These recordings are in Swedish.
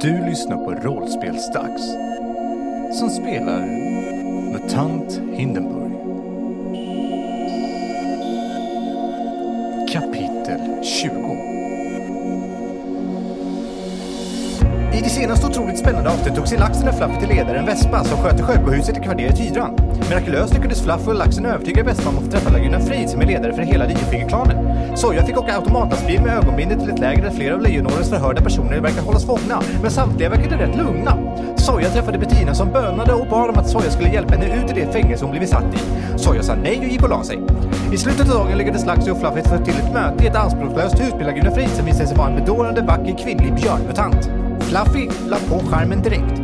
Du lyssnar på Rollspelsdags som spelar MUTANT Hindenburg. Kapitel 20 I det senaste otroligt spännande avsnittet tog sig Laxen och Fluffy till ledaren Vespa som sköter Sjöbohuset i kvarteret Hydran. Mirakulöst lyckades Fluffy och Laxen övertyga Vespa om att få träffa Laguna Frid som är ledare för hela Lejonfingerklanen. Soja fick åka automatlastbil med ögonbindet till ett läger där flera av Lejonårens förhörda personer verkar hållas fångna, men samtliga verkade rätt lugna. Soja träffade Bettina som bönade och bad om att Soja skulle hjälpa henne ut ur det fängelse hon blivit satt i. Soja sa nej och gick och la sig. I slutet av dagen lyckades Laxi och Fluffy få till ett möte i ett anspråkslöst hus med Laguna Frid som visade sig vara en bedårande vacker kvinnlig björnmutant. Fluffy la på skärmen direkt.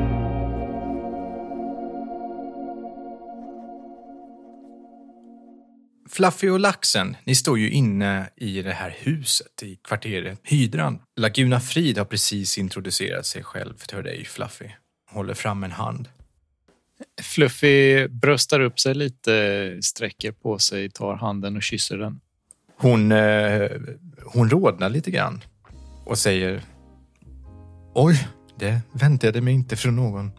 Fluffy och Laxen, ni står ju inne i det här huset i kvarteret Hydran. Laguna Frid har precis introducerat sig själv för dig, Fluffy. Håller fram en hand. Fluffy bröstar upp sig lite, sträcker på sig, tar handen och kysser den. Hon, eh, hon rodnar lite grann och säger Oj, det väntade mig inte från någon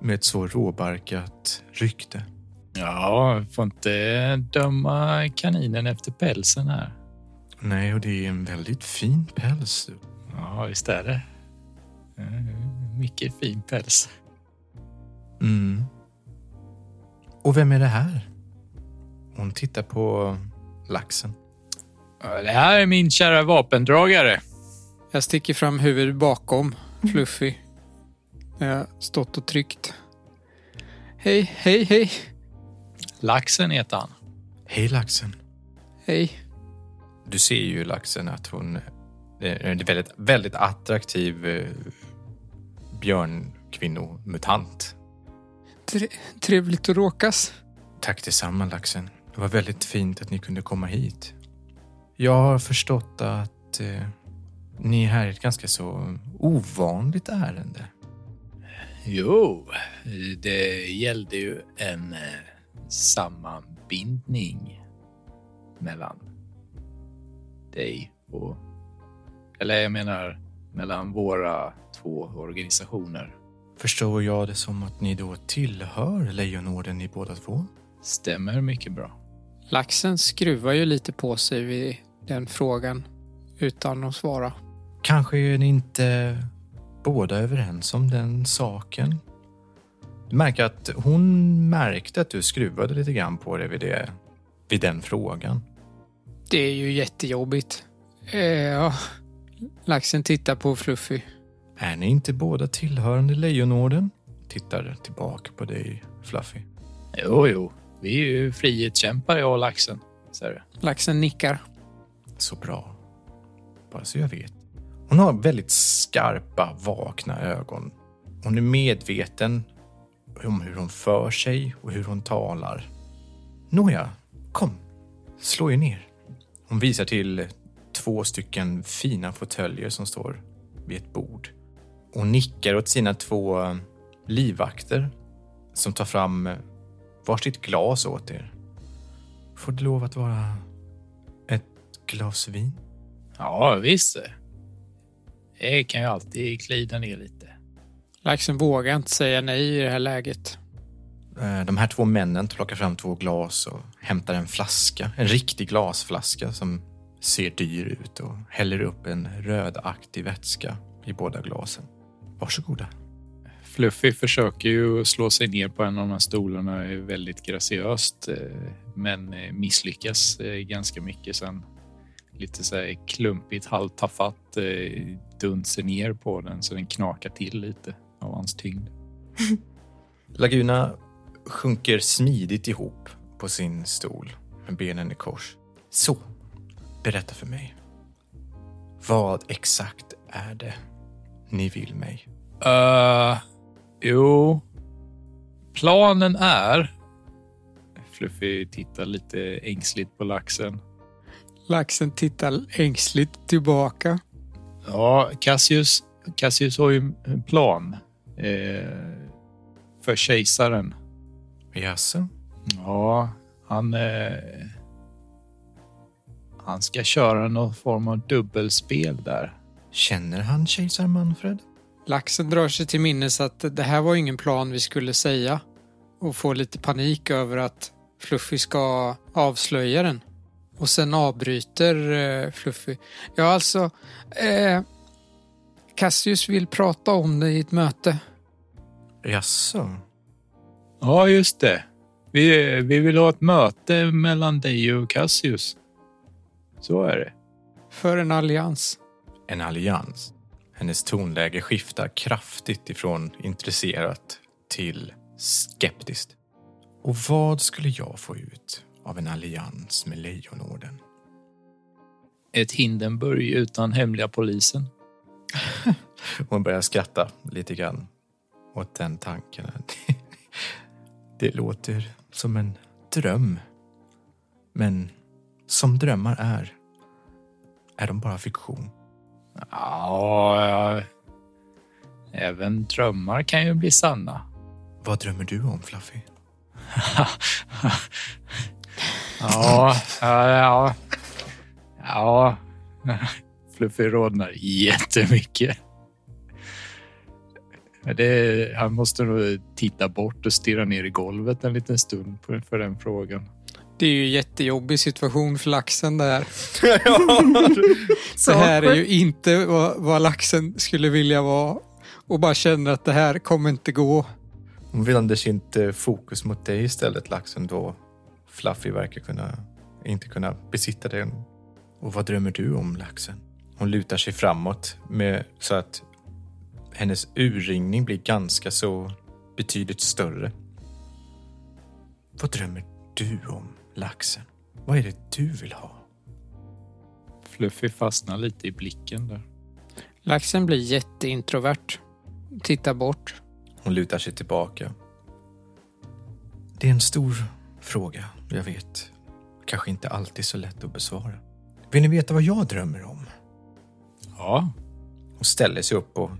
med ett så råbarkat rykte. Ja, får inte döma kaninen efter pälsen här. Nej, och det är en väldigt fin päls. Ja, visst är det. Mycket fin päls. Mm. Och vem är det här? Hon tittar på laxen. Det här är min kära vapendragare. Jag sticker fram huvudet bakom Fluffy. Jag har stått och tryckt. Hej, hej, hej, Laxen heter han. Hej laxen. hej. Du ser ju laxen att hon är en väldigt, väldigt attraktiv eh, björnkvinnomutant. Tre, trevligt att råkas. Tack detsamma laxen. Det var väldigt fint att ni kunde komma hit. Jag har förstått att eh, ni är här i ett ganska så ovanligt ärende. Jo, det gällde ju en eh, sammanbindning mellan dig och... Eller jag menar mellan våra två organisationer. Förstår jag det som att ni då tillhör Lejonorden i båda två? Stämmer mycket bra. Laxen skruvar ju lite på sig vid den frågan utan att svara. Kanske är ni inte båda överens om den saken? Du märker att hon märkte att du skruvade lite grann på det vid, det, vid den frågan. Det är ju jättejobbigt. Eh, Ja, laxen tittar på Fluffy. Är ni inte båda tillhörande Lejonorden? Tittar tillbaka på dig, Fluffy. Jo, jo. Vi är ju frihetskämpar, jag och laxen. Laxen nickar. Så bra. Bara så jag vet. Hon har väldigt skarpa, vakna ögon. Hon är medveten om hur hon för sig och hur hon talar. Nåja, kom. Slå er ner. Hon visar till två stycken fina fåtöljer som står vid ett bord. Och nickar åt sina två livvakter som tar fram varsitt glas åt er. Får det lov att vara ett glas vin? Ja, visst. Det kan ju alltid glida ner lite. Laxen vågar inte säga nej i det här läget. Eh, De här två männen plockar fram två glas och hämtar en flaska. En riktig glasflaska som ser dyr ut och häller upp en rödaktig vätska i båda glasen. Varsågoda. Fluffy försöker ju slå sig ner på en av de här stolarna är väldigt graciöst, eh, men eh, misslyckas ganska mycket. Sen lite så här klumpigt, halvtaffat eh, dunser ner på den så den knakar till lite av hans tyngd. Laguna sjunker smidigt ihop på sin stol med benen i kors. Så, berätta för mig. Vad exakt är det ni vill mig? Uh, jo, planen är... Fluffy tittar lite ängsligt på laxen. Laxen tittar ängsligt tillbaka. Ja, Cassius, Cassius har ju en plan eh, för kejsaren. Jaså? Ja, han... Eh, han ska köra någon form av dubbelspel där. Känner han kejsar Manfred? Laxen drar sig till minnes att det här var ingen plan vi skulle säga och får lite panik över att Fluffy ska avslöja den. Och sen avbryter eh, Fluffy. Ja, alltså... Eh, Cassius vill prata om det i ett möte. Jaså? Ja, just det. Vi, vi vill ha ett möte mellan dig och Cassius. Så är det. För en allians. En allians. Hennes tonläge skiftar kraftigt ifrån intresserat till skeptiskt. Och vad skulle jag få ut av en allians med Lejonorden? Ett Hindenburg utan hemliga polisen. Hon börjar skratta lite grann åt den tanken. Det låter som en dröm. Men som drömmar är, är de bara fiktion. Ja, ja. Även drömmar kan ju bli sanna. Vad drömmer du om, Fluffy? Ja, ja, ja. Ja. Fluffy rodnar jättemycket. Det, han måste nog titta bort och stirra ner i golvet en liten stund för den frågan. Det är ju en jättejobbig situation för laxen där. det här är ju inte vad, vad laxen skulle vilja vara och bara känner att det här kommer inte gå. Hon vänder sitt fokus mot dig istället, laxen, då Fluffy verkar kunna, inte kunna besitta den. Och vad drömmer du om, laxen? Hon lutar sig framåt med, så att hennes urringning blir ganska så betydligt större. Vad drömmer du om, laxen? Vad är det du vill ha? Fluffy fastnar lite i blicken där. Laxen blir jätteintrovert. Tittar bort. Hon lutar sig tillbaka. Det är en stor fråga, jag vet. Kanske inte alltid så lätt att besvara. Vill ni veta vad jag drömmer om? Ja, Hon ställer sig upp och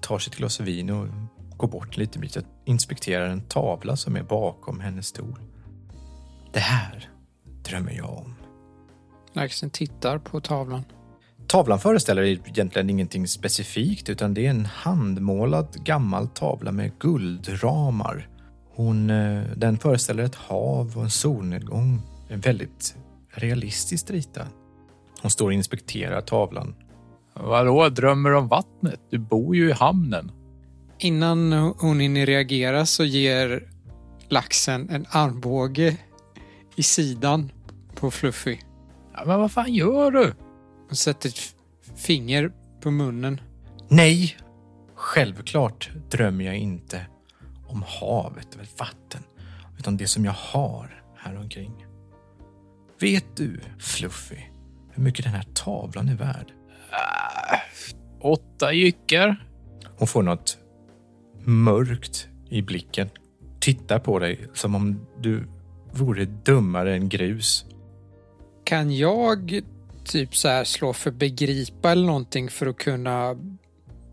tar sitt glas vin och går bort en liten bit och inspekterar en tavla som är bakom hennes stol. Det här drömmer jag om. Laxen tittar på tavlan. Tavlan föreställer egentligen ingenting specifikt utan det är en handmålad gammal tavla med guldramar. Hon, eh, den föreställer ett hav och en solnedgång. En väldigt realistiskt ritad. Hon står och inspekterar tavlan. vadå drömmer om vattnet? Du bor ju i hamnen. Innan hon hinner reagera så ger laxen en armbåge i sidan på Fluffy. Ja, men vad fan gör du? Och sätter ett finger på munnen. Nej, självklart drömmer jag inte om havet eller vatten, utan det som jag har här omkring. Vet du, Fluffy, hur mycket den här tavlan är värd? Åtta jyckar. Hon får något mörkt i blicken. Tittar på dig som om du vore dummare än grus. Kan jag typ så här slå för begripa eller någonting för att kunna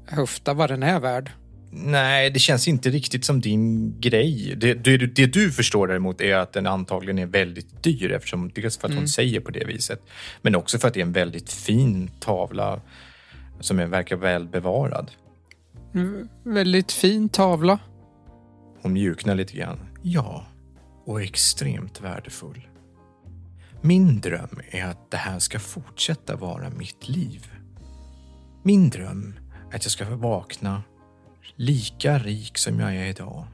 höfta vad den är värd? Nej, det känns inte riktigt som din grej. Det, det, det du förstår däremot är att den antagligen är väldigt dyr eftersom dels för att hon Mm. säger på det viset, men också för att det är en väldigt fin tavla som är, verkar väl bevarad. Mm, Väldigt fin tavla. Hon mjuknar lite grann. Ja, och extremt värdefull. Min dröm är att det här ska fortsätta vara mitt liv. Min dröm är att jag ska vakna lika rik som jag är idag,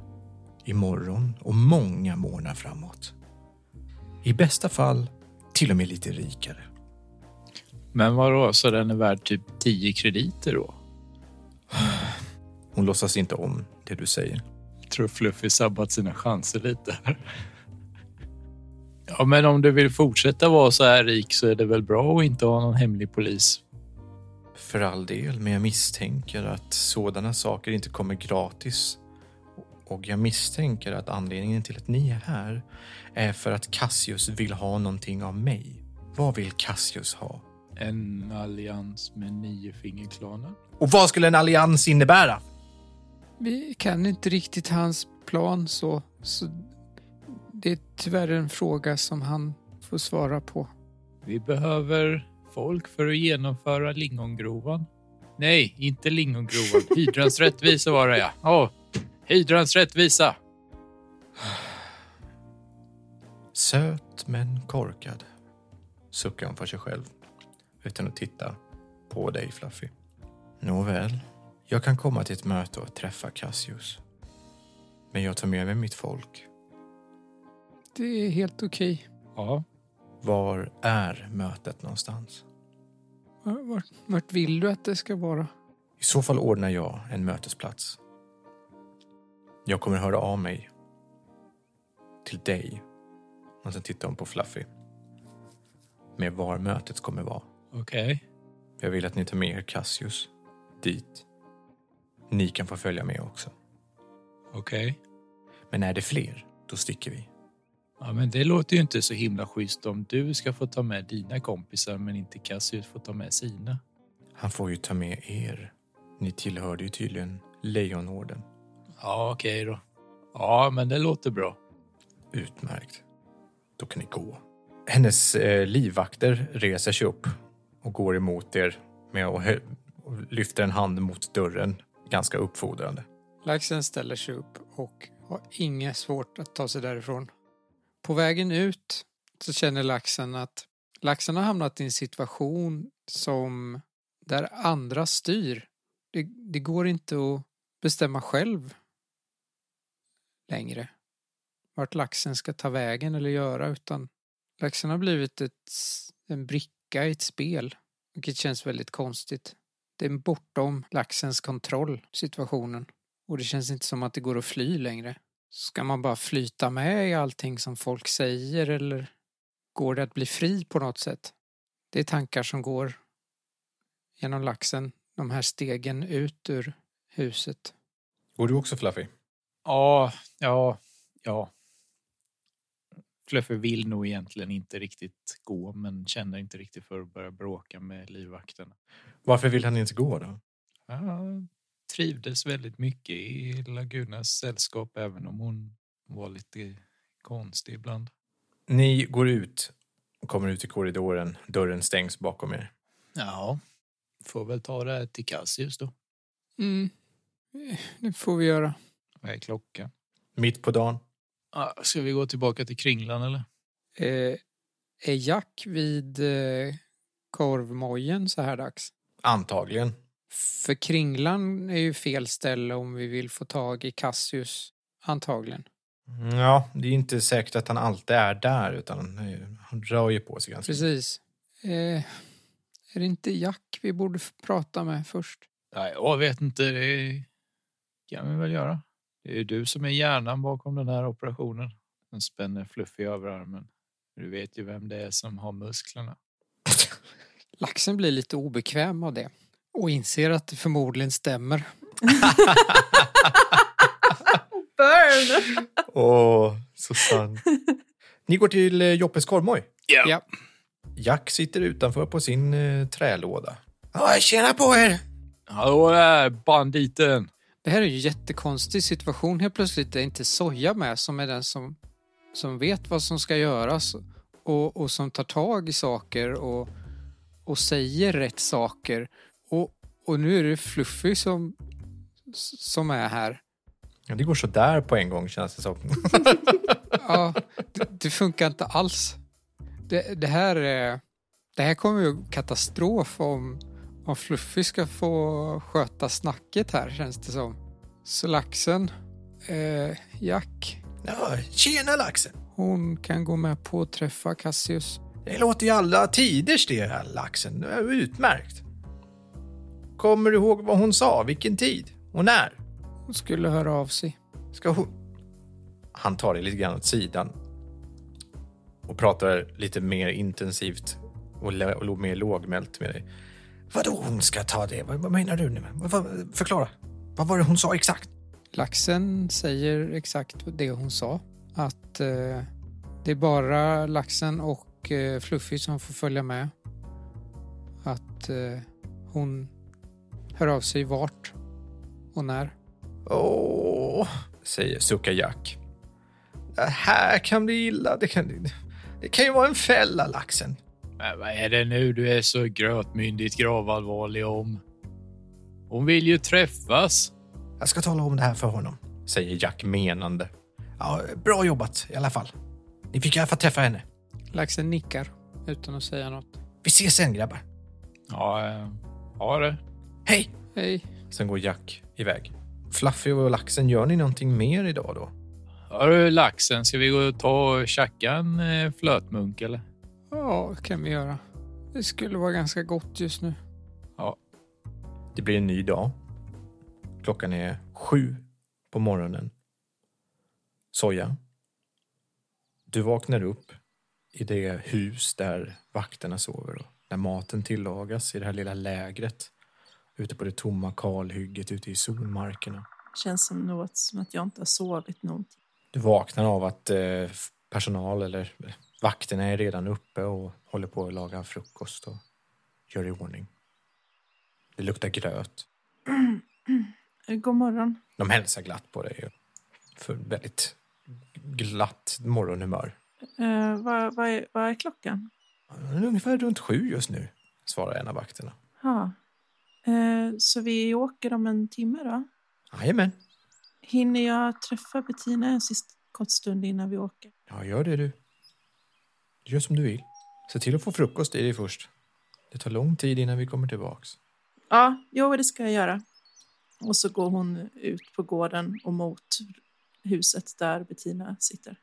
imorgon och många månader framåt. I bästa fall till och med lite rikare. Men vadå, så den är värd typ 10 krediter då? Hon låtsas inte om det du säger. tror Fluffy sabbat sina chanser lite. Ja, men om du vill fortsätta vara så här rik så är det väl bra att inte ha någon hemlig polis. För all del, men jag misstänker att sådana saker inte kommer gratis. Och jag misstänker att anledningen till att ni är här är för att Cassius vill ha någonting av mig. Vad vill Cassius ha? En allians med niofingerklanen. Och vad skulle en allians innebära? Vi kan inte riktigt hans plan så, så det är tyvärr en fråga som han får svara på. Vi behöver folk för att genomföra lingongrovan. Nej, inte lingongrovan. Hydrans rättvisa var det ja. Åh, hydrans rättvisa. Söt men korkad, suckar hon för sig själv utan att titta på dig, Fluffy. Nåväl, jag kan komma till ett möte och träffa Cassius. Men jag tar med mig mitt folk. Det är helt okej. Ja, Var är mötet någonstans? Vart, vart vill du att det ska vara? I så fall ordnar jag en mötesplats. Jag kommer höra av mig till dig. Och sen tittar hon på Fluffy. Med var mötet kommer vara. okej. Jag vill att ni tar med er Cassius dit. Ni kan få följa med också. Okej. Men är det fler, då sticker vi. Ja, men det låter ju inte så himla schysst om du ska få ta med dina kompisar men inte Cassius får ta med sina. Han får ju ta med er. Ni tillhörde ju tydligen Lejonorden. Ja, okej då. Ja, men det låter bra. Utmärkt. Då kan ni gå. Hennes eh, livvakter reser sig upp och går emot er med hö- och lyfter en hand mot dörren ganska uppfordrande. Laxen ställer sig upp och har inget svårt att ta sig därifrån. På vägen ut så känner laxen att laxen har hamnat i en situation som där andra styr. Det, det går inte att bestämma själv längre vart laxen ska ta vägen eller göra utan laxen har blivit ett, en bricka i ett spel vilket känns väldigt konstigt. Det är bortom laxens kontroll, situationen. Och det känns inte som att det går att fly längre. Ska man bara flyta med i allting som folk säger eller går det att bli fri på något sätt? Det är tankar som går genom laxen, de här stegen ut ur huset. Går du också Fluffy? Ja, ja, ja. Fluffy vill nog egentligen inte riktigt gå men känner inte riktigt för att börja bråka med livvakten. Varför vill han inte gå då? Jag trivdes väldigt mycket i Lagunas sällskap även om hon var lite konstig ibland. Ni går ut och kommer ut i korridoren. Dörren stängs bakom er. Ja, får väl ta det här till Cassius då. Mm, det får vi göra. Vad är klockan? Mitt på dagen. Ah, Ska vi gå tillbaka till Kringlan eller? Eh, är Jack vid eh, korvmojen så här dags? Antagligen. För Kringlan är ju fel ställe om vi vill få tag i Cassius, antagligen. Ja, det är inte säkert att han alltid är där utan han, han rör ju på sig ganska Precis. Eh, är det inte Jack vi borde prata med först? Nej, jag vet inte. Det kan vi väl göra. Det är ju du som är hjärnan bakom den här operationen. Den spänner Fluffy över armen. Du vet ju vem det är som har musklerna. Laxen blir lite obekväm av det och inser att det förmodligen stämmer. Burn! Åh, så sant. Ni går till eh, Joppes korvmoj. Ja. Jack sitter utanför på sin eh, trälåda. Ja, tjena på er! Hallå där, banditen! Det här är ju en jättekonstig situation. Helt plötsligt är inte Soja med som är den som, som vet vad som ska göras och, och som tar tag i saker och, och säger rätt saker. Och, nu är det Fluffy som, som är här. Ja, det går så där på en gång känns det som. Ja, det, det funkar inte alls. Det, det här är... Det här kommer ju katastrof om, om Fluffy ska få sköta snacket här känns det som. Så laxen, eh, Jack, Ja, tjena laxen! hon kan gå med på att träffa Cassius. Det låter ju alla tiders det här laxen. Det är utmärkt. Kommer du ihåg vad hon sa? Vilken tid? Och när? Hon skulle höra av sig. Ska hon... Han tar det lite grann åt sidan och pratar lite mer intensivt och, och mer lågmält med dig. Vadå hon ska ta det? Vad, vad menar du nu? Vad, vad, förklara. Vad var det hon sa exakt? Laxen säger exakt det hon sa. Att eh, det är bara laxen och eh, Fluffy som får följa med. Att eh, hon hör av sig vart och när. Åh, säger suckar Jack. Det här kan bli illa. Det kan, det kan ju vara en fälla, laxen. Men vad är det nu du är så grötmyndigt gravallvarlig om? Hon vill ju träffas. Jag ska tala om det här för honom, säger Jack menande. Ja, bra jobbat i alla fall. Ni fick i alla fall träffa henne. Laxen nickar utan att säga något. Vi ses sen grabbar. Ja, eh, ha det. Hej! Hej. Sen går Jack iväg. Fluffy och laxen, gör ni någonting mer idag då? Hörru, laxen, ska vi gå och ta och tjacka en eh, flötmunk eller? Ja, det kan vi göra. Det skulle vara ganska gott just nu. Det blir en ny dag. Klockan är sju på morgonen. Soja. Du vaknar upp i det hus där vakterna sover och där maten tillagas i det här lilla lägret ute på det tomma kalhygget ute i solmarkerna. Känns som något som att jag inte har sovit någonting. Du vaknar av att eh, personal eller eh, vakterna är redan uppe och håller på att laga frukost och gör i ordning. Det luktar gröt. God morgon. De hälsar glatt på dig. För väldigt glatt morgonhumör. Eh, vad, vad, är, vad är klockan? Ungefär runt sju just nu, svarar en av vakterna. Ja. Eh, så vi åker om en timme då? Jajamän. Hinner jag träffa Bettina en sista kort stund innan vi åker? Ja, gör det du. Gör som du vill. Se till att få frukost i dig först. Det tar lång tid innan vi kommer tillbaks. Ja, jo, det ska jag göra. Och så går hon ut på gården och mot huset där Bettina sitter.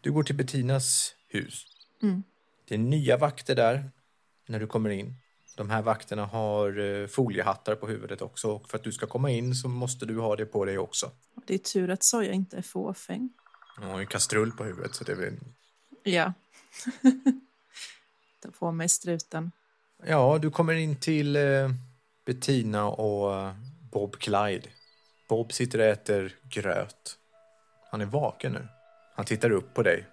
Du går till Bettinas hus. Mm. Det är nya vakter där när du kommer in. De här vakterna har eh, foliehattar på huvudet också och för att du ska komma in så måste du ha det på dig också. Det är tur att Soja inte är fåfäng. De har en kastrull på huvudet så det är väl... Ja. Ta på mig struten. Ja, du kommer in till eh, Bettina och eh, Bob Clyde. Bob sitter och äter gröt. Han är vaken nu. Han tittar upp på dig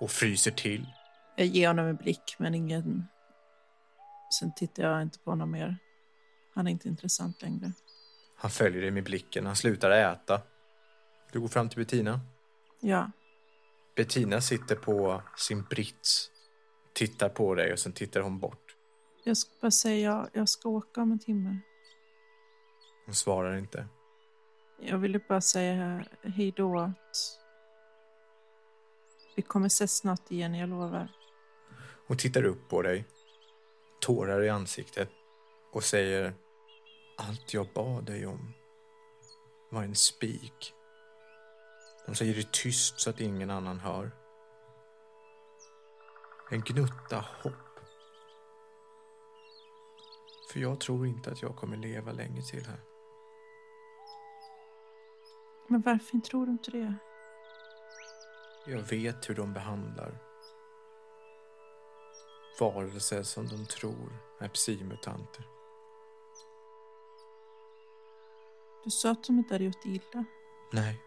och fryser till. Jag ger honom en blick, men ingen... Sen tittar jag inte på honom mer. Han är inte intressant längre. Han följer dig med blicken. Han slutar äta. Du går fram till Bettina. Ja, Bettina sitter på sin brits, tittar på dig och sen tittar hon bort. jag ska bara säga jag, ska åka om en timme. Hon svarar inte. Jag ville bara säga hej då att vi kommer ses snart igen, jag lovar. Hon tittar upp på dig, tårar i ansiktet och säger Allt jag bad dig om var en spik. Hon säger det tyst så att ingen annan hör. En gnutta hopp. För jag tror inte att jag kommer leva länge till här. Men varför tror du inte det? Jag vet hur de behandlar varelser som de tror är psimutanter. Du sa att de inte hade gjort illa. Nej,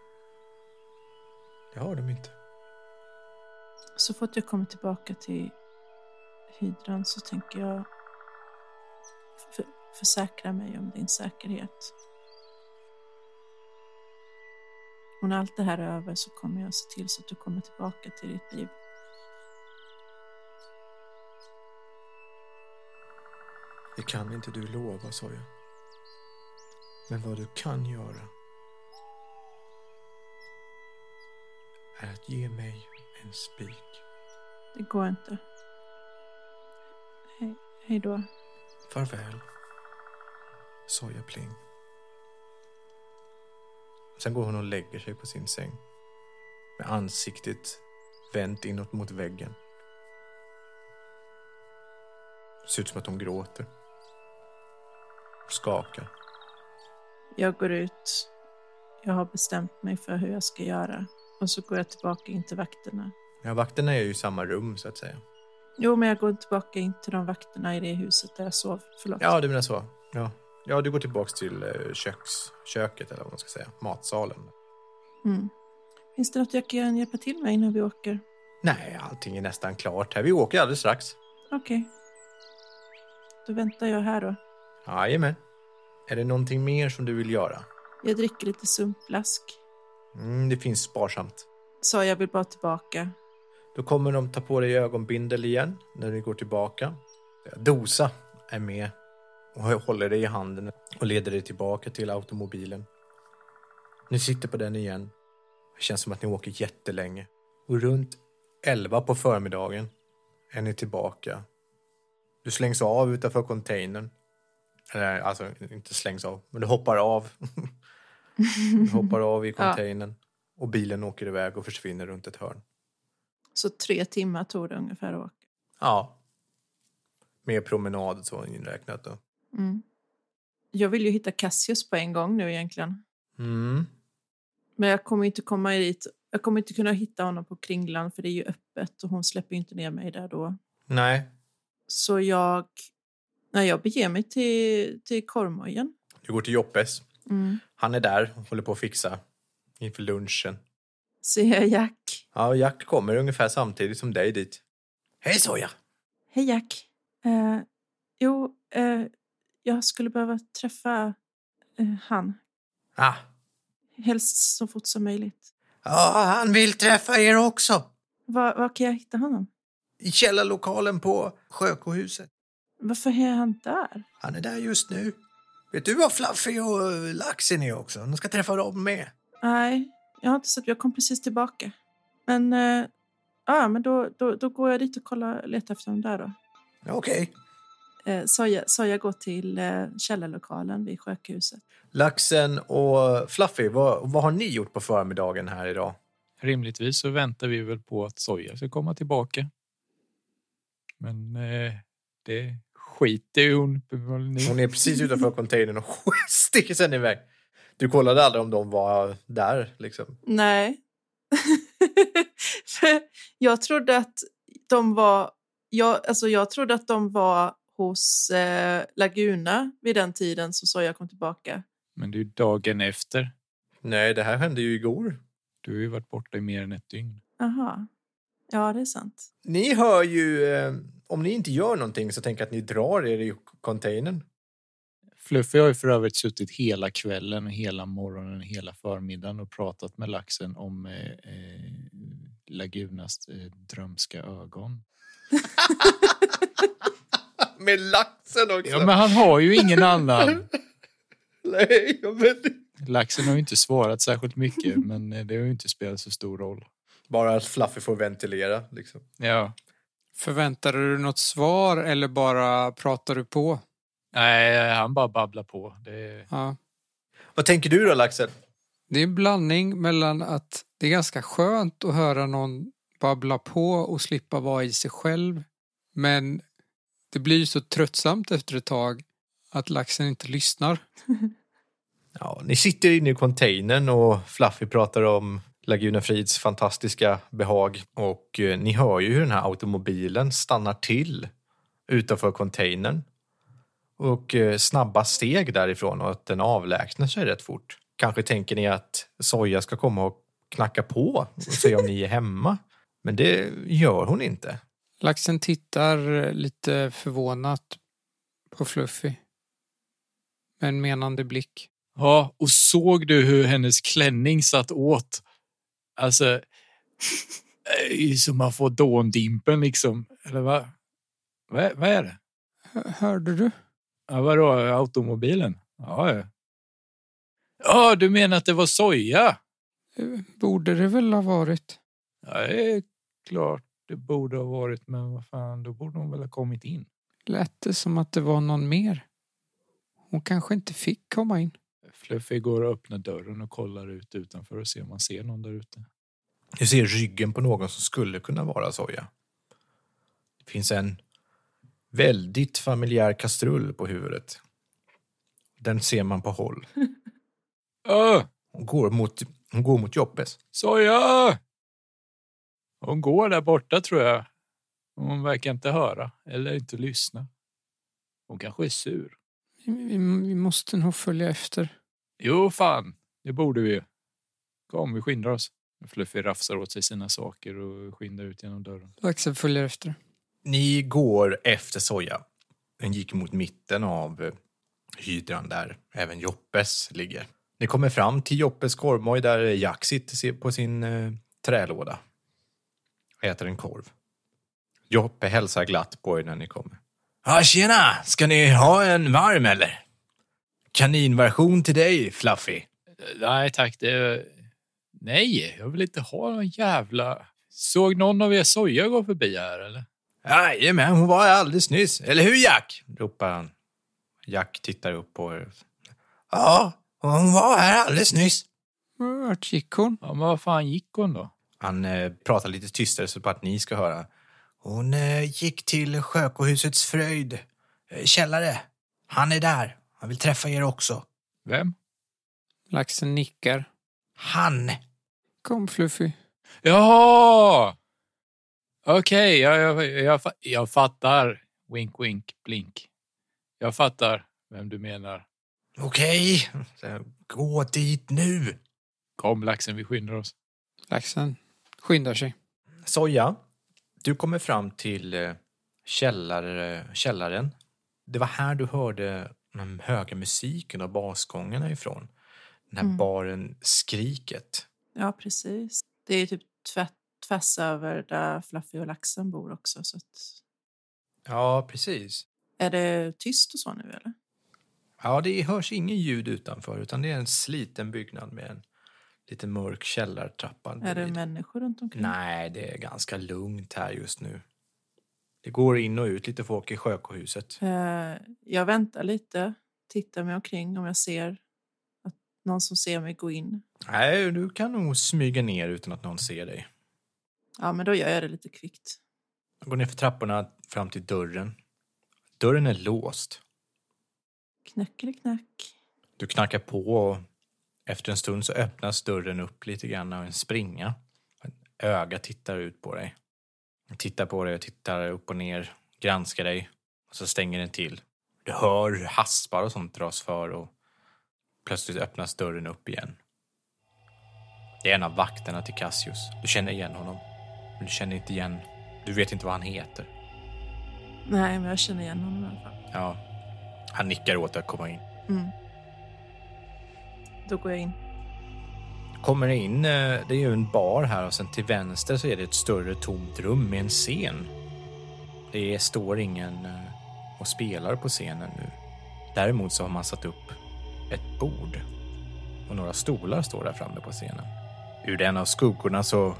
det har de inte. Så fort jag kommer tillbaka till hydran så tänker jag för, försäkra mig om din säkerhet. Och när allt det här är över så kommer jag se till så att du kommer tillbaka till ditt liv. Det kan inte du lova, sa jag. Men vad du kan göra är att ge mig en spik. Det går inte. Hej, hej då. Farväl, sa jag pling. Sen går hon och lägger sig på sin säng med ansiktet vänt inåt mot väggen. Ser ut som att hon gråter. Skakar. Jag går ut. Jag har bestämt mig för hur jag ska göra. Och så går jag tillbaka in till vakterna. Ja, vakterna är ju i samma rum så att säga. Jo, men jag går tillbaka in till de vakterna i det huset där jag sov. Förlåt. Ja, du menar så. Ja, ja du går tillbaks till eh, köks, köket eller vad man ska säga. Matsalen. Mm. Finns det något jag kan hjälpa till med innan vi åker? Nej, allting är nästan klart här. Vi åker alldeles strax. Okej. Då väntar jag här då. Jajamän. Är det någonting mer som du vill göra? Jag dricker lite sumpblask. Mm, det finns sparsamt. Så jag vill bara tillbaka. Då kommer de ta på dig ögonbindel igen när du går tillbaka. Dosa är med och håller dig i handen och leder dig tillbaka till automobilen. Ni sitter på den igen. Det känns som att ni åker jättelänge. Och runt 11 på förmiddagen är ni tillbaka. Du slängs av utanför containern. Eller alltså, inte slängs av, men du hoppar av. du hoppar av i containern. Och bilen åker iväg och försvinner runt ett hörn. Så tre timmar tog det ungefär att åka. Ja. Med promenad så inräknat då. Mm. Jag vill ju hitta Cassius på en gång nu egentligen. Mm. Men jag kommer inte komma dit. Jag kommer inte kunna hitta honom på Kringlan för det är ju öppet och hon släpper inte ner mig där då. Nej, Så jag, när jag beger mig till, till korvmojen. du går till Joppes. Mm. Han är där och håller på att fixa inför lunchen. Ser jag Jack. Ja, Jack kommer ungefär samtidigt som dig dit. Hej Soja! Hej Jack. Eh, jo, eh, jag skulle behöva träffa eh, han. Ah. Helst så fort som möjligt. Ja, han vill träffa er också. Var, var kan jag hitta honom? I källarlokalen på Sjökohuset. Varför är han där? Han är där just nu. Vet du vad Fluffy och Laxen är också? De ska träffa dem med. Nej, jag har inte sett. Jag kom precis tillbaka. Men, eh, ja, men då, då, då går jag dit och kollar, letar efter dem där då. Okej. Eh, Soja, Soja går till eh, källarlokalen vid sjöhuset. Laxen och Fluffy, vad, vad har ni gjort på förmiddagen här idag? Rimligtvis så väntar vi väl på att Soja ska komma tillbaka. Men eh, det skiter ju hon. Hon är precis utanför containern och sticker sen iväg. Du kollade aldrig om de var där liksom? Nej. Jag trodde att de var... Jag, alltså jag trodde att de var hos eh, Laguna vid den tiden som Soja kom tillbaka. Men det är ju dagen efter. Nej, det här hände ju igår. Du har ju varit borta i mer än ett dygn. Aha. Ja, det är sant. Ni hör ju, eh, om ni inte gör någonting så tänker jag att ni drar er i containern. Fluffy har ju för övrigt suttit hela kvällen, hela morgonen, hela förmiddagen och pratat med laxen om eh, eh, Lagunas eh, drömska ögon. Med laxen också! Ja, men han har ju ingen annan. Nej. Laxen har ju inte svarat särskilt mycket, men eh, det har ju inte spelat så stor roll. Bara att Fluffy får ventilera liksom. Ja, Förväntade du något svar eller bara pratar du på? nej, han bara babblar på. Det, Ja. Vad tänker du då, Laxen? Det är en blandning mellan att det är ganska skönt att höra någon babbla på och slippa vara i sig själv. Men det blir ju så tröttsamt efter ett tag att laxen inte lyssnar. Ja, ni sitter inne i containern och Fluffy pratar om Laguna Frids fantastiska behag och eh, ni hör ju hur den här automobilen stannar till utanför containern och eh, snabba steg därifrån och att den avlägsnar sig rätt fort. Kanske tänker ni att Soja ska komma och knacka på och se om ni är hemma. Men det gör hon inte. Laxen tittar lite förvånat på Fluffy. Med en menande blick. Ja, och såg du hur hennes klänning satt åt? Alltså, eh, som man får dåndimpen liksom. Eller vad? Vad, vad är det? Hör- Hörde du? Ja, vadå, automobilen? Ja, ja. Ja, du menar att det var soja? Eh, Borde det väl ha varit. Ja, det är klart det borde ha varit, men vad fan, då borde hon väl ha kommit in. Lät det som att det var någon mer. Hon kanske inte fick komma in. Fluffy går och öppnar dörren och kollar ut utanför och ser om man ser någon där ute. Du ser ryggen på någon som skulle kunna vara Soja. Det finns en väldigt familjär kastrull på huvudet. Den ser man på håll. Öh, Hon går mot, hon går mot Joppes. soja! Hon går där borta tror jag. Hon verkar inte höra eller inte lyssna. Hon kanske är sur. Vi, vi, vi måste nog följa efter. Jo, fan, det borde vi ju. Kom, vi skyndar oss. Fluffy rafsar åt sig sina saker och skyndar ut genom dörren. Laxen följer efter. Ni går efter Soja. Den gick mot mitten av eh, hydran där även Joppes ligger. Ni kommer fram till Joppes korvmoj där Jack sitter på sin eh, trälåda. Äter en korv. Joppe hälsar glatt på er när ni kommer. Ja, tjena! Ska ni ha en varm eller? Kaninversion till dig, Fluffy. Nej tack, det... Nej, jag vill inte ha någon jävla... Såg någon av er soja gå förbi här eller? Jajamän, hon var här alldeles nyss. Eller hur, Jack? ropar han. Jack tittar upp på er. Ja, hon var här alldeles nyss. Vart gick hon? Ja, men vad fan gick hon då? Han eh, pratar lite tystare så att ni ska höra. Hon eh, gick till Sjökohusets Fröjd eh, källare. Han är där. Han vill träffa er också. Vem? Laxen nickar. Han! Kom Fluffy. Jaha! Okej, jag, jag, jag, fa- jag fattar. Wink, wink, blink. Jag fattar vem du menar. Okej, Så, gå dit nu. Kom laxen, vi skyndar oss. Laxen skyndar sig. Soja, du kommer fram till eh, källar, källaren. Det var här du hörde den höga musiken och basgångarna ifrån. Den här Mm. baren Skriket. Ja, precis. Det är typ tvärt, tvärs över där Fluffy och laxen bor också. Så att... Ja, precis. Är det tyst och så nu eller? Ja, det hörs ingen ljud utanför utan det är en sliten byggnad med en lite mörk källartrappa. Är det människor runt omkring? Nej, det är ganska lugnt här just nu. Det går in och ut lite folk i Sjökohuset. Eh, jag väntar lite, tittar mig omkring om jag ser att någon som ser mig gå in. Nej, du kan nog smyga ner utan att någon ser dig. Ja, men då gör jag det lite kvickt. Jag går ner för trapporna fram till dörren. Dörren är låst. Knäckeliknäck. Du knackar på och efter en stund så öppnas dörren upp lite grann av en springa. Ett öga tittar ut på dig. Tittar på dig och tittar upp och ner, granskar dig och så stänger den till. Du hör haspar och sånt dras för och plötsligt öppnas dörren upp igen. Det är en av vakterna till Cassius. Du känner igen honom. Men du känner inte igen... Du vet inte vad han heter. Nej, men jag känner igen honom i alla fall. Ja. Han nickar åt dig att komma in. Mm. Då går jag in. Kommer in, eh, det är ju en bar här och sen till vänster så är det ett större tomt rum med en scen. Det står ingen eh, och spelar på scenen nu. Däremot så har man satt upp ett bord och några stolar står där framme på scenen. Ur den av skuggorna så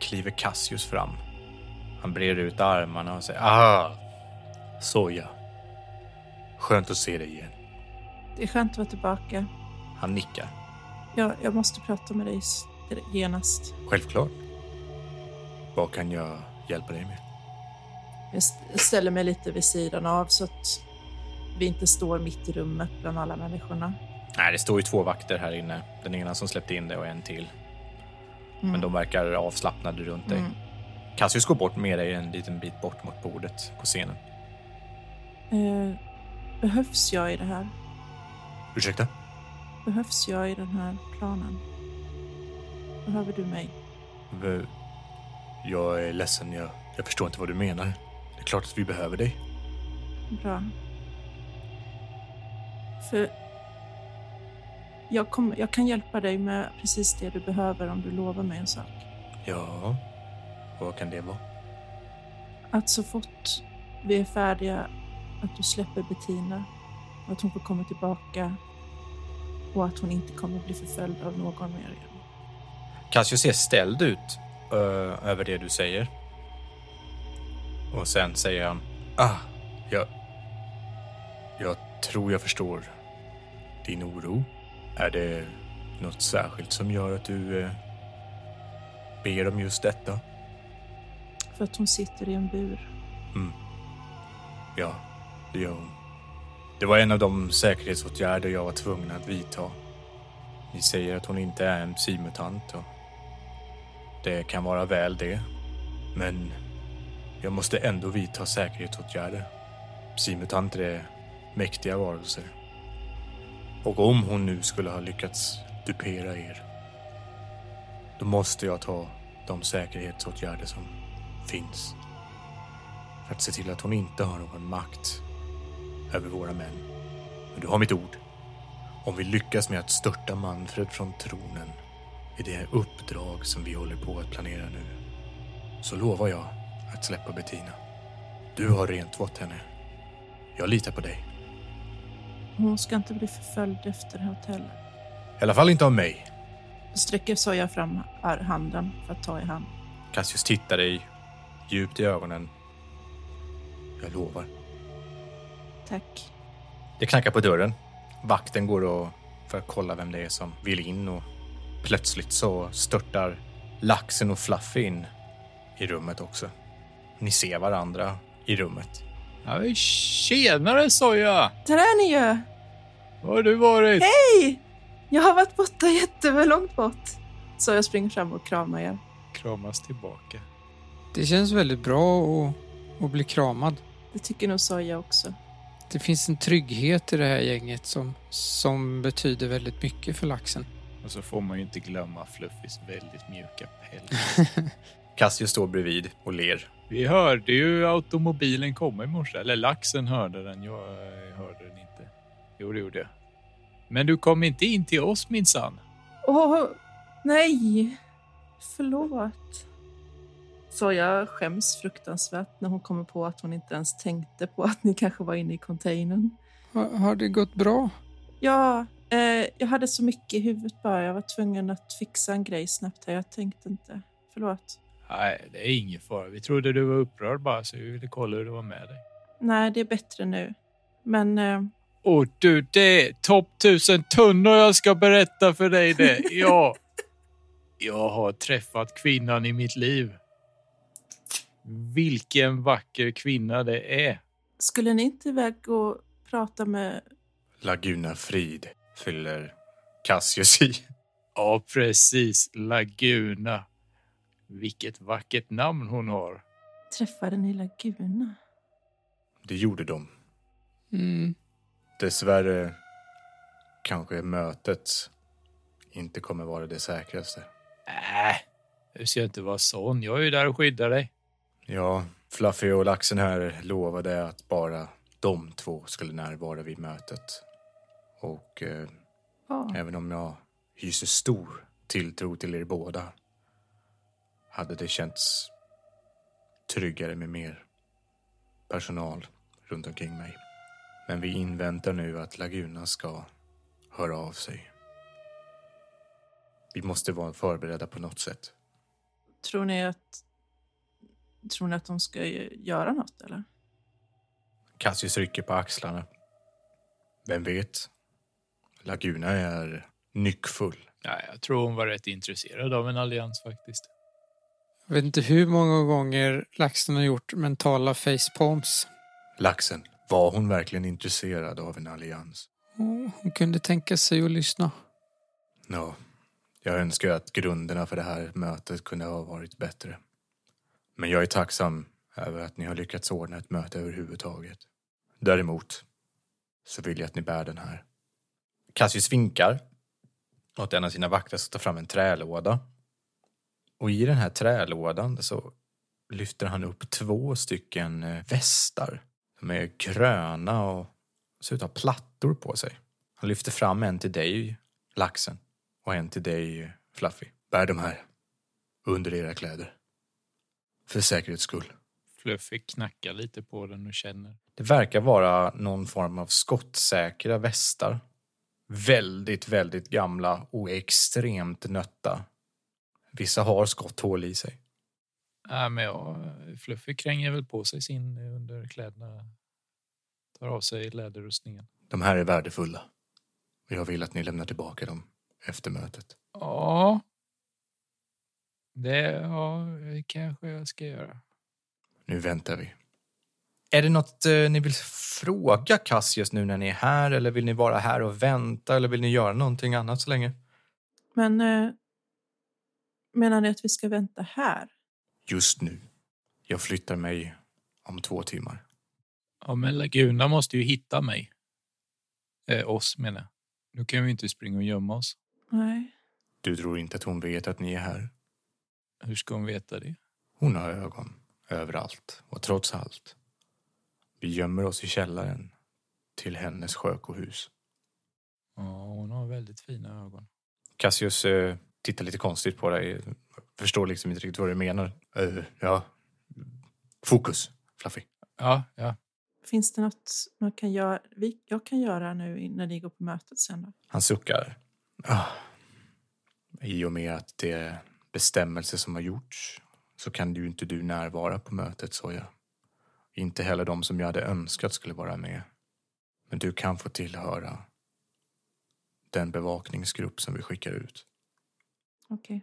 kliver Cassius fram. Han breder ut armarna och säger Ah! Soja. Skönt att se dig igen. Det är skönt att vara tillbaka. Han nickar. Jag, jag måste prata med dig genast. Självklart. Vad kan jag hjälpa dig med? Jag st- ställer mig lite vid sidan av så att vi inte står mitt i rummet bland alla människorna. Nej, det står ju två vakter här inne. Den ena som släppte in dig och en till. Mm. Men de verkar avslappnade runt dig. Mm. Cassius går bort med dig en liten bit bort mot bordet på scenen. Eh, behövs jag i det här? Ursäkta? Behövs jag i den här planen? Behöver du mig? Jag är ledsen, jag, jag förstår inte vad du menar. Det är klart att vi behöver dig. Bra. För jag, kom, jag kan hjälpa dig med precis det du behöver om du lovar mig en sak. Ja, vad kan det vara? Att så fort vi är färdiga att du släpper Bettina och att hon får komma tillbaka och att hon inte kommer bli förföljd av någon mer igen. Cassius ser ställd ut ö, över det du säger. Och sen säger han, ah, jag, jag tror jag förstår din oro. Är det något särskilt som gör att du eh, ber om just detta? För att hon sitter i en bur. Mm. Ja, det gör hon. Det var en av de säkerhetsåtgärder jag var tvungen att vidta. Ni säger att hon inte är en psymutant och det kan vara väl det. Men jag måste ändå vidta säkerhetsåtgärder. Psymutanter är mäktiga varelser. Och om hon nu skulle ha lyckats dupera er, då måste jag ta de säkerhetsåtgärder som finns för att se till att hon inte har någon makt över våra män. Men du har mitt ord. Om vi lyckas med att störta Manfred från tronen i det uppdrag som vi håller på att planera nu så lovar jag att släppa Bettina. Du har rentvått henne. Jag litar på dig. Hon ska inte bli förföljd efter hotellet. I alla fall inte av mig. Sträcker Soja fram handen för att ta i hand. Cassius tittar dig djupt i ögonen. Jag lovar. Tack. Det knackar på dörren. Vakten går och för att kolla vem det är som vill in och plötsligt så störtar laxen och Fluffy in i rummet också. Ni ser varandra i rummet. Ja, tjenare Soja! Där är ni ju! Var har du varit? Hej! Jag har varit borta jättelångt bort. Så jag springer fram och kramar er. Kramas tillbaka. Det känns väldigt bra att, att bli kramad. Det tycker nog Soja också. Det finns en trygghet i det här gänget som, som betyder väldigt mycket för laxen. Och så får man ju inte glömma Fluffys väldigt mjuka päls. Cassius står bredvid och ler. Vi hörde ju automobilen komma i morse. Eller laxen hörde den. Jag hörde den inte. Jo, det gjorde jag. Men du kom inte in till oss minsann. Åh, nej! Förlåt. Soja skäms fruktansvärt när hon kommer på att hon inte ens tänkte på att ni kanske var inne i containern. Har, har det gått bra? Ja, eh, jag hade så mycket i huvudet bara. Jag var tvungen att fixa en grej snabbt här. Jag tänkte inte. Förlåt. Nej, det är ingen fara. Vi trodde du var upprörd bara, så vi ville kolla hur det var med dig. Nej, det är bättre nu. Men eh, Och du, det är topp tusen tunnor jag ska berätta för dig det. Ja. Jag har träffat kvinnan i mitt liv. Vilken vacker kvinna det är. skulle ni inte iväg och prata med... Laguna Frid fyller Cassius i. Ja, precis. Laguna. Vilket vackert namn hon har. Träffade ni Laguna? Det gjorde de. Mm. Dessvärre kanske mötet inte kommer vara det säkraste. Äh, du ska inte vara sån. Jag är ju där och skyddar dig. Ja, Fluffy och laxen här lovade att bara de två skulle närvara vid mötet. Och eh, Ja. även om jag hyser stor tilltro till er båda hade det känts tryggare med mer personal runt omkring mig. Men vi inväntar nu att Laguna ska höra av sig. Vi måste vara förberedda på något sätt. Tror ni att... Tror ni att de ska göra något, eller? Cassius rycker på axlarna. Vem vet? Laguna är nyckfull. Ja, jag tror hon var rätt intresserad av en allians faktiskt. Jag vet inte hur många gånger laxen har gjort mentala facepalms. Laxen, var hon verkligen intresserad av en allians? Och Hon kunde tänka sig att lyssna. Ja, jag önskar att grunderna för det här mötet kunde ha varit bättre. Men jag är tacksam över att ni har lyckats ordna ett möte överhuvudtaget. Däremot så vill jag att ni bär den här. Cassius vinkar åt en av sina vakter som tar fram en trälåda. Och i den här trälådan så lyfter han upp två stycken eh, västar. De är gröna och ser ut att ha plattor på sig. Han lyfter fram en till dig, laxen, och en till dig, Fluffy. Bär de här under era kläder. För säkerhets skull. Fluffy knackar lite på den och känner. Det verkar vara någon form av skottsäkra västar. Väldigt, väldigt gamla och extremt nötta. Vissa har skotthål i sig. Ja, men ja, Fluffy kränger väl på sig sin under kläderna. Tar av sig läderrustningen. De här är värdefulla. Och jag vill att ni lämnar tillbaka dem efter mötet. Ja. Det ja, kanske jag ska göra. Nu väntar vi. Är det något eh, ni vill fråga Cassius nu när ni är här? Eller vill ni vara här och vänta? Eller vill ni göra någonting annat så länge? Men eh, menar ni att vi ska vänta här? Just nu. Jag flyttar mig om två timmar. Ja, men Laguna måste ju hitta mig. Eh, oss menar jag. Nu kan vi inte springa och gömma oss. Nej. Du tror inte att hon vet att ni är här? Hur ska hon veta det? Hon har ögon överallt. Och trots allt. Vi gömmer oss i källaren till hennes sjökohus. Ja, hon har väldigt fina ögon. Cassius eh, tittar lite konstigt på dig. Förstår liksom inte riktigt vad du menar. Eh, ja. Fokus, Fluffy. Ja, ja. Finns det något man kan göra, vi, jag kan göra nu när ni går på mötet sen? Då? Han suckar. Ah. I och med att det bestämmelser som har gjorts så kan ju inte du närvara på mötet, Soja. Inte heller de som jag hade önskat skulle vara med. Men du kan få tillhöra den bevakningsgrupp som vi skickar ut. Okej.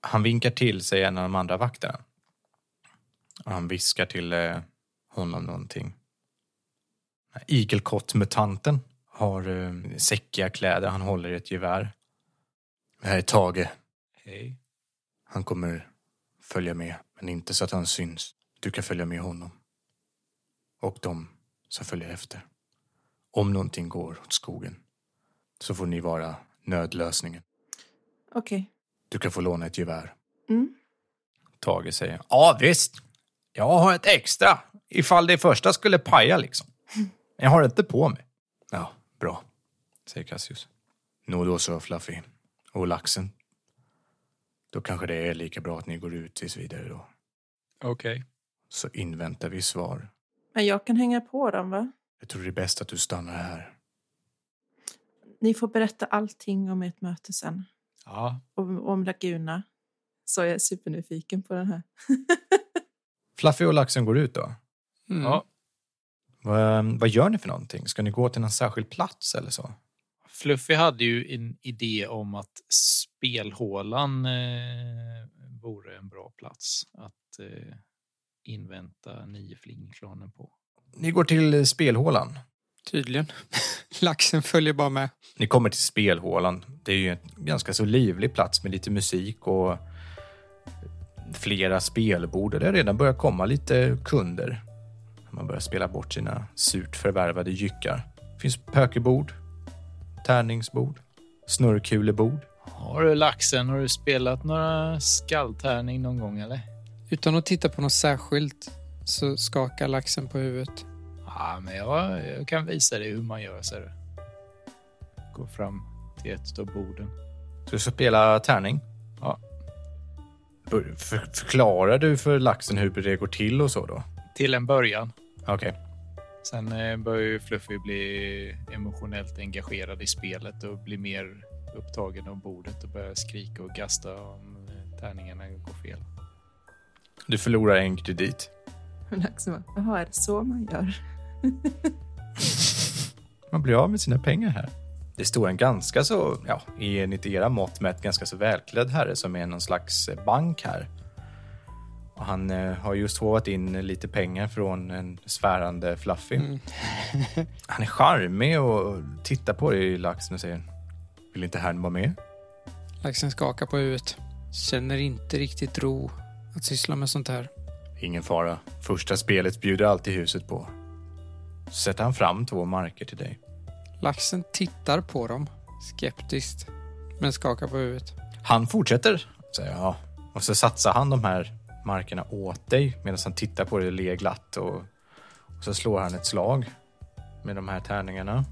Han vinkar till sig en av de andra vakterna. Och han viskar till eh, honom någonting. Igelkott-mutanten har eh, säckiga kläder, han håller i ett gevär. Det här är Tage. Hej. Han kommer följa med, men inte så att han syns. Du kan följa med honom. Och de som följer efter. Om någonting går åt skogen så får ni vara nödlösningen. Okej. Du kan få låna ett gevär. Mm. Tage säger. Ja, visst. Jag har ett extra ifall det första skulle paja liksom. Jag har det inte på mig. Ja, bra, säger Cassius. Nå då så, Fluffy. Och laxen. Då kanske det är lika bra att ni går ut tills vidare då. Okej. Så inväntar vi svar. Men jag kan hänga på dem, va? Jag tror det är bäst att du stannar här. Ni får berätta allting om ert möte sen. Ja. Om, om Laguna. Så jag är supernyfiken på den här. Fluffy och laxen går ut då. Mm. ja. Vad, vad gör ni för någonting? Ska ni gå till någon särskild plats eller så? Fluffy hade ju en idé om att spelhålan eh, vore en bra plats att eh, invänta nioflingklanen på. Ni går till spelhålan. Tydligen. Laxen följer bara med. Ni kommer till spelhålan. Det är ju en ganska så livlig plats med lite musik och flera spelbord. Det har redan börjat komma lite kunder. Man börjar spela bort sina surt förvärvade jyckar. Det finns pokerbord, tärningsbord, snurrkulebord. Har du laxen? Har du spelat några skalltärning någon gång eller? Utan att titta på något särskilt så skakar laxen på huvudet. Ja, men jag, jag kan visa dig hur man gör. Ser du. Gå fram till ett av borden. Så du ska spela tärning? Ja. För, förklarar du för laxen hur det går till och så då? Till en början. Okej. Sen eh, börjar ju Fluffy bli emotionellt engagerad i spelet och bli mer upptagen av bordet och börjar skrika och gasta om eh, tärningarna går fel. Du förlorar en kredit. Jaha, är det så man gör? Man blir av med sina pengar här. Det står en ganska så, ja, enligt era mått mätt, ganska så välklädd herre som är någon slags eh, bank här. Han eh, har just håvat in lite pengar från en svärande Fluffy. Mm. Han är charmig och tittar på dig, laxen, och säger Vill inte herrn vara med? Laxen skakar på huvudet. Känner inte riktigt ro att syssla med sånt här. Ingen fara. Första spelet bjuder alltid huset på. Sätter han fram två marker till dig. Laxen tittar på dem skeptiskt men skakar på huvudet. Han fortsätter, säger jag. Och så satsar han de här markerna åt dig medan han tittar på dig och ler glatt. Och, och så slår han ett slag med de här tärningarna.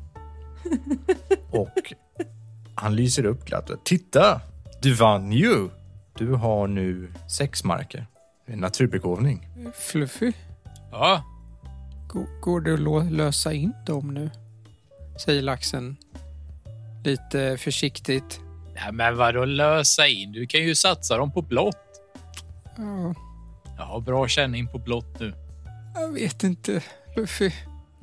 Och han lyser upp glatt. Titta! Du vann ju! Du har nu sex marker. En naturbegåvning. Fluffy, Ja, gå- går det att lösa in dem nu? Säger laxen lite försiktigt. Nej, men vadå lösa in? Du kan ju satsa dem på blått. Ja, Jag har bra känning på blått nu. jag vet inte, Fluffy.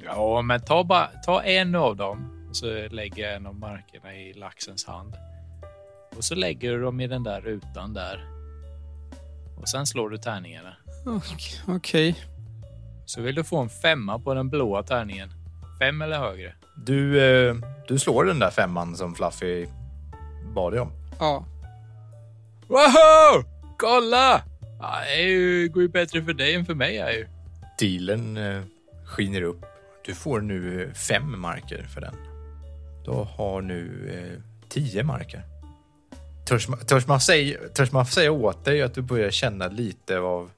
Ja, men ta, bara, ta en av dem och så lägger jag en av markerna i laxens hand. Och så lägger du dem i den där rutan där. Och sen slår du tärningarna. Okej, Okej. Så vill du få en femma på den blåa tärningen. Fem eller högre. Du, eh, du slår den där femman som Fluffy bad dig om. Ja, Wow! Kolla! Ja, det ju, går ju bättre för dig än för mig. Är ju. Dealen eh, skiner upp. Du får nu eh, fem marker för den. Du har nu eh, tio marker. Törs man, törs, man säga, törs man säga åt dig att du börjar känna lite av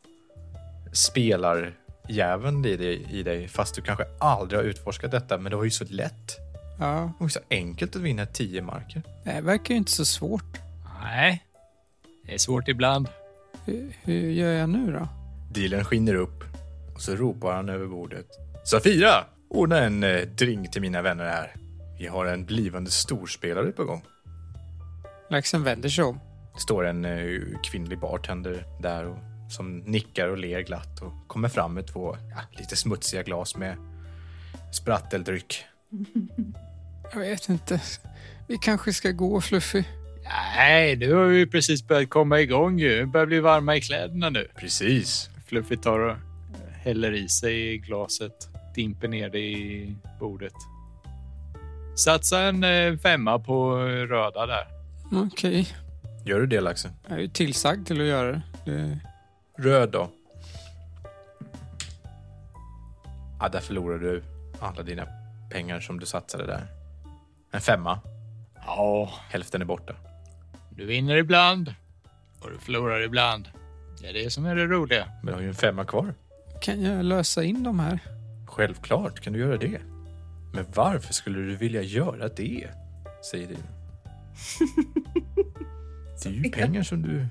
spelarjäveln i dig, i dig fast du kanske aldrig har utforskat detta men det var ju så lätt. ja. Det var ju så enkelt att vinna tio marker. Det verkar ju inte så svårt. Nej, det är svårt ibland. Hur, hur gör jag nu då? Dealen skiner upp Och så ropar han över bordet. Safira! Ordna en eh, drink till mina vänner här. Vi har en blivande storspelare på gång. Laxen vänder sig om. Det står en eh, kvinnlig bartender där och, som nickar och ler glatt och kommer fram med två ja, lite smutsiga glas med spratteldryck. Jag vet inte. Vi kanske ska gå, Fluffy. Nej, nu har vi precis börjat komma igång ju. Det börjar bli varma i kläderna nu. Precis. Fluffy tar och häller i sig i glaset, dimper ner det i bordet. Satsa en eh, femma på röda där. Okej. Gör du det laxen? Jag är ju tillsagd till att göra det. det. Röd då? Ja, där förlorar du alla dina pengar som du satsade där. En femma. Ja, Hälften är borta. Du vinner ibland och du förlorar ibland. Det är det som är det roliga. Men du har ju en femma kvar. Kan jag lösa in de här? Självklart kan du göra det. Men varför skulle du vilja göra det? Säger du. Det är ju pengar som du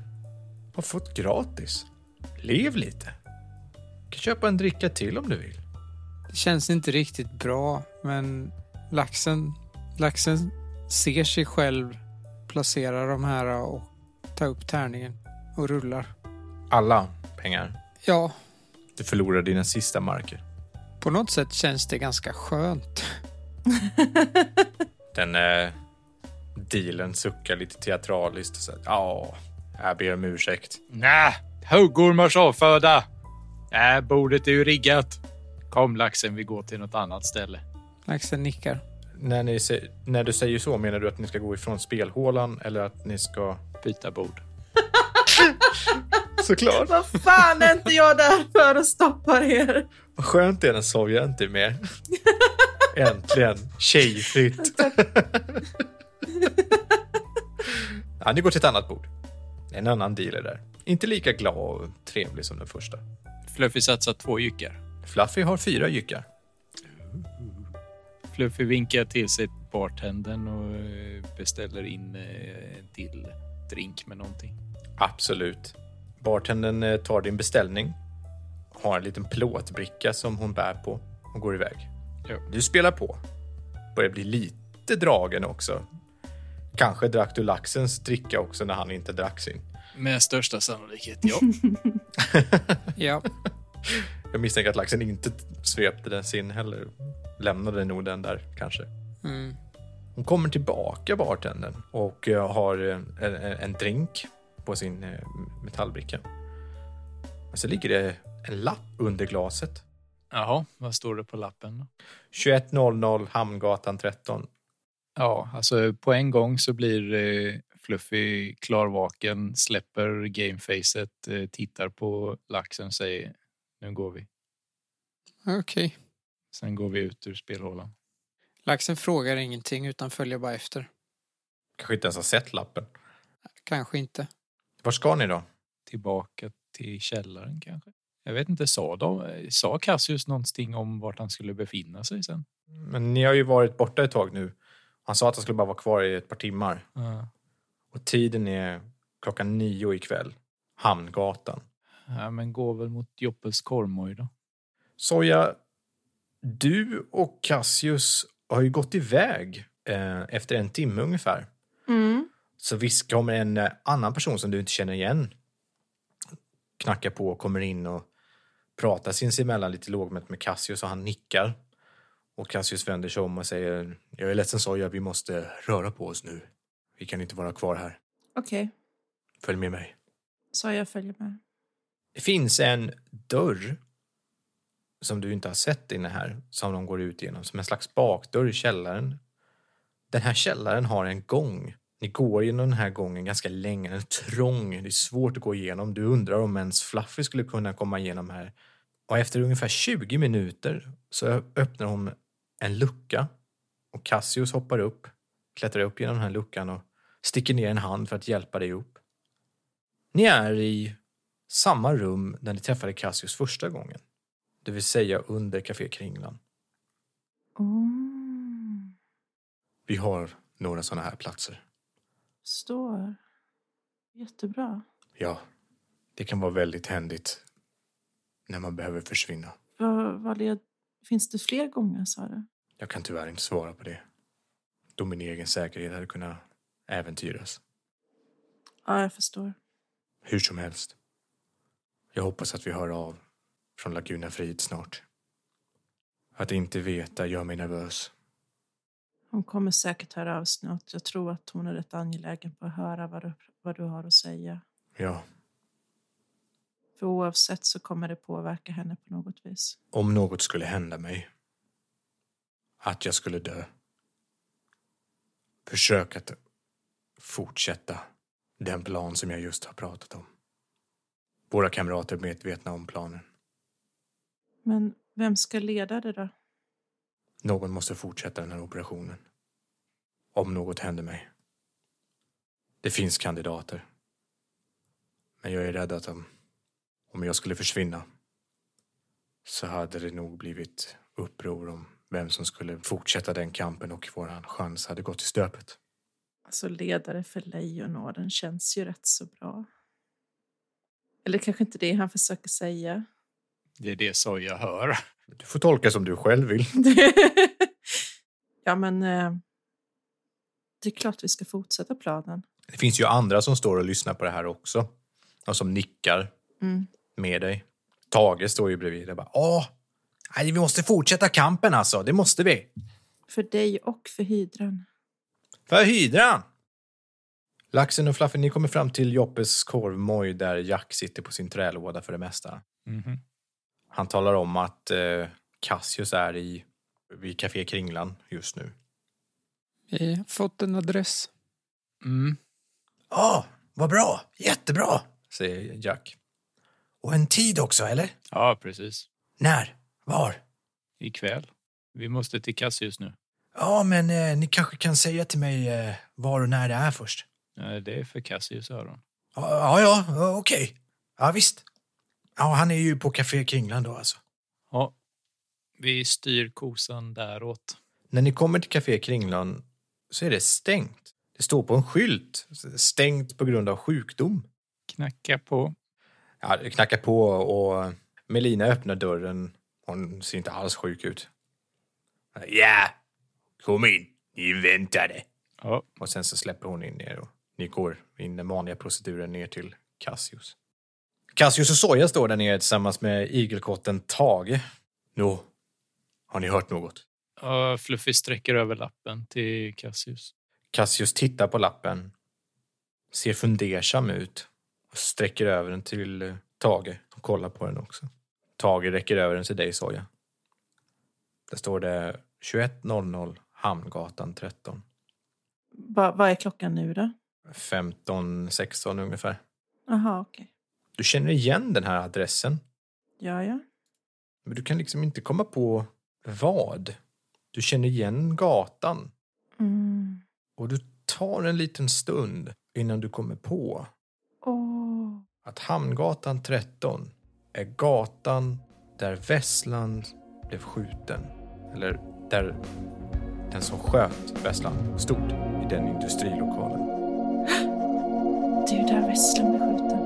har fått gratis. Lev lite. Du kan köpa en dricka till om du vill. Det känns inte riktigt bra, men laxen, laxen ser sig själv placera de här och ta upp tärningen och rullar. Alla pengar. Ja, Du förlorar dina sista marker. på något sätt känns det ganska skönt. Den eh, dealen suckar lite teatraliskt och säger ja, jag ber om ursäkt. Nä, huggormars avföda. Äh, bordet är ju riggat. Kom laxen, vi går till något annat ställe. Laxen nickar. När, ni, när du säger så, menar du att ni ska gå ifrån spelhålan eller att ni ska... Byta bord. Såklart! Vad fan är inte jag där för att stoppa er? Vad skönt det är när Sovja inte är med. Äntligen tjejfritt. ja, ni går till ett annat bord. En annan deal är där. Inte lika glad och trevlig som den första. Fluffy satsar två jyckar. Fluffy har fyra jyckar. Fluffy vinkar till sig bartendern och eh, beställer in eh, en till drink med någonting. Absolut. Bartendern eh, tar din beställning, har en liten plåtbricka som hon bär på och går iväg. Ja. Du spelar på. Börjar bli lite dragen också. Kanske drack du laxens dricka också när han inte drack sin. Med största sannolikhet, ja. Ja, Jag misstänker att laxen inte svepte den sin heller. Lämnade nog den där kanske. mm. Hon kommer tillbaka, bartendern, och eh, har eh, en, en, drink på sin eh, metallbricka. Och så ligger det en lapp under glaset. Jaha, vad står det på lappen? då? 2100 Hamngatan 13. Ja, alltså på en gång så blir eh, Fluffy klarvaken, släpper gamefacet, eh, tittar på laxen och säger nu går vi. okej. Sen går vi ut ur spelhålan. Laxen frågar ingenting utan följer bara efter. Kanske inte ens har sett lappen. Kanske inte. Var ska ni då? Tillbaka till källaren kanske? Jag vet inte, sa, de, sa Cassius någonting om vart han skulle befinna sig sen? Men ni har ju varit borta ett tag nu. Han sa att han skulle bara vara kvar i ett par timmar. Ja. Och tiden är klockan nio ikväll. Hamngatan. Ja, men går väl mot Joppes Kormoj då. Soja, du och Cassius har ju gått iväg eh, efter en timme ungefär. Mm. Så visst kommer en eh, annan person som du inte känner igen knacka på och kommer in och pratar sinsemellan lite lågmält med Cassius och han nickar. Och Cassius vänder sig om och säger Jag är ledsen Soja, vi måste röra på oss nu. Vi kan inte vara kvar här. Okej, Följ med mig. så jag följer med. Det finns en dörr som du inte har sett inne här, som de går ut genom, som en slags bakdörr i källaren. Den här källaren har en gång. Ni går genom den här gången ganska länge, den är trång, det är svårt att gå igenom. Du undrar om ens Fluffy skulle kunna komma igenom här. Och efter ungefär 20 minuter så öppnar hon en lucka och Cassius hoppar upp, klättrar upp genom den här luckan och sticker ner en hand för att hjälpa dig upp. Ni är i samma rum där ni träffade Cassius första gången. Det vill säga under Café Kringlan. Oh. Vi har några sådana här platser. Står. Jättebra. Ja, det kan vara väldigt händigt. när man behöver försvinna. Vad, vad led... Finns det fler gånger, sa du? Jag kan tyvärr inte svara på det. Då min egen säkerhet hade kunnat äventyras. Ja, jag förstår. Hur som helst. Jag hoppas att vi hör av från Laguna Frid snart. Att inte veta gör mig nervös. Hon kommer säkert höra av sig snart. Jag tror att hon är rätt angelägen på att höra vad du, vad du har att säga. Ja, För oavsett så kommer det påverka henne på något vis. om något skulle hända mig. Att jag skulle dö. Försök att fortsätta den plan som jag just har pratat om. Våra kamrater medvetna om planen. Men vem ska leda det då? Någon måste fortsätta den här operationen. Om något händer mig. Det finns kandidater. Men jag är rädd att om, om jag skulle försvinna så hade det nog blivit uppror om vem som skulle fortsätta den kampen och våran chans hade gått i stöpet. Alltså ledare för Lejonorden känns ju rätt så bra. Eller kanske inte det han försöker säga. Det är det så jag hör. Du får tolka som du själv vill. ja, men eh, det är klart vi ska fortsätta planen. Det finns ju andra som står och lyssnar på det här också. Och som nickar Mm. med dig. Tage står ju bredvid och bara Åh, nej, vi måste fortsätta kampen alltså. Det måste vi. För dig och för hydran. För hydran! Laxen och Fluffy, ni kommer fram till Joppes korvmoj där Jack sitter på sin trälåda för det mesta. Mhm. Han talar om att eh, Cassius är i, vid Café Kringlan just nu. Vi har fått en adress. Mm. Ja, vad bra. Jättebra, säger Jack. Och en tid också, eller? Ja, precis. När? Var? Ikväll. Vi måste till Cassius nu. Ja, men eh, ni kanske kan säga till mig eh, var och när det är först. Det är för Cassius öron. Ja, ja, okej. Ja, visst. Ja, han är ju på Café Kringlan då alltså. Ja, vi styr kosan däråt. När ni kommer till Café Kringlan så är det stängt. Det står på en skylt. Stängt på grund av sjukdom. Knacka på. Ja, det knackar på och Melina öppnar dörren. Hon ser inte alls sjuk ut. Ja, kom in. Ni väntade. Ja, Och sen så släpper hon in er och ni går in den vanliga proceduren ner till Cassius. Cassius och Soja står där nere tillsammans med igelkotten Tage. Nå, har ni hört något? Ja, Fluffy sträcker över lappen till Cassius. Cassius tittar på lappen, ser fundersam ut och sträcker över den till Tage och kollar på den också. Tage räcker över den till dig, Soja. Där står det 21.00 Hamngatan 13. Va, vad är klockan nu då? 15.16 ungefär. Jaha, okej. Du känner igen den här adressen, Ja, ja. men du kan liksom inte komma på vad. Du känner igen gatan Mm. och du tar en liten stund innan du kommer på Åh. att Hamngatan 13 är gatan där Vesslan blev skjuten. Eller där den som sköt Vesslan stod i den industrilokalen. Där Vesslan blev skjuten.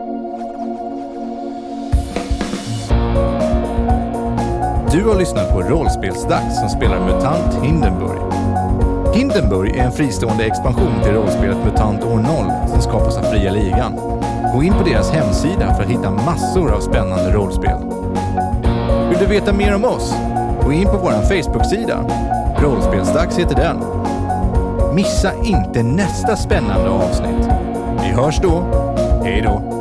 Du har lyssnat på Rollspelsdags som spelar MUTANT Hindenburg. Hindenburg är en fristående expansion till rollspelet MUTANT år 0 som skapas av Fria Ligan. Gå in på deras hemsida för att hitta massor av spännande rollspel. Vill du veta mer om oss? Gå in på vår Facebook-sida. Rollspelsdags heter den. Missa inte nästa spännande avsnitt. Vi hörs då. Hej då!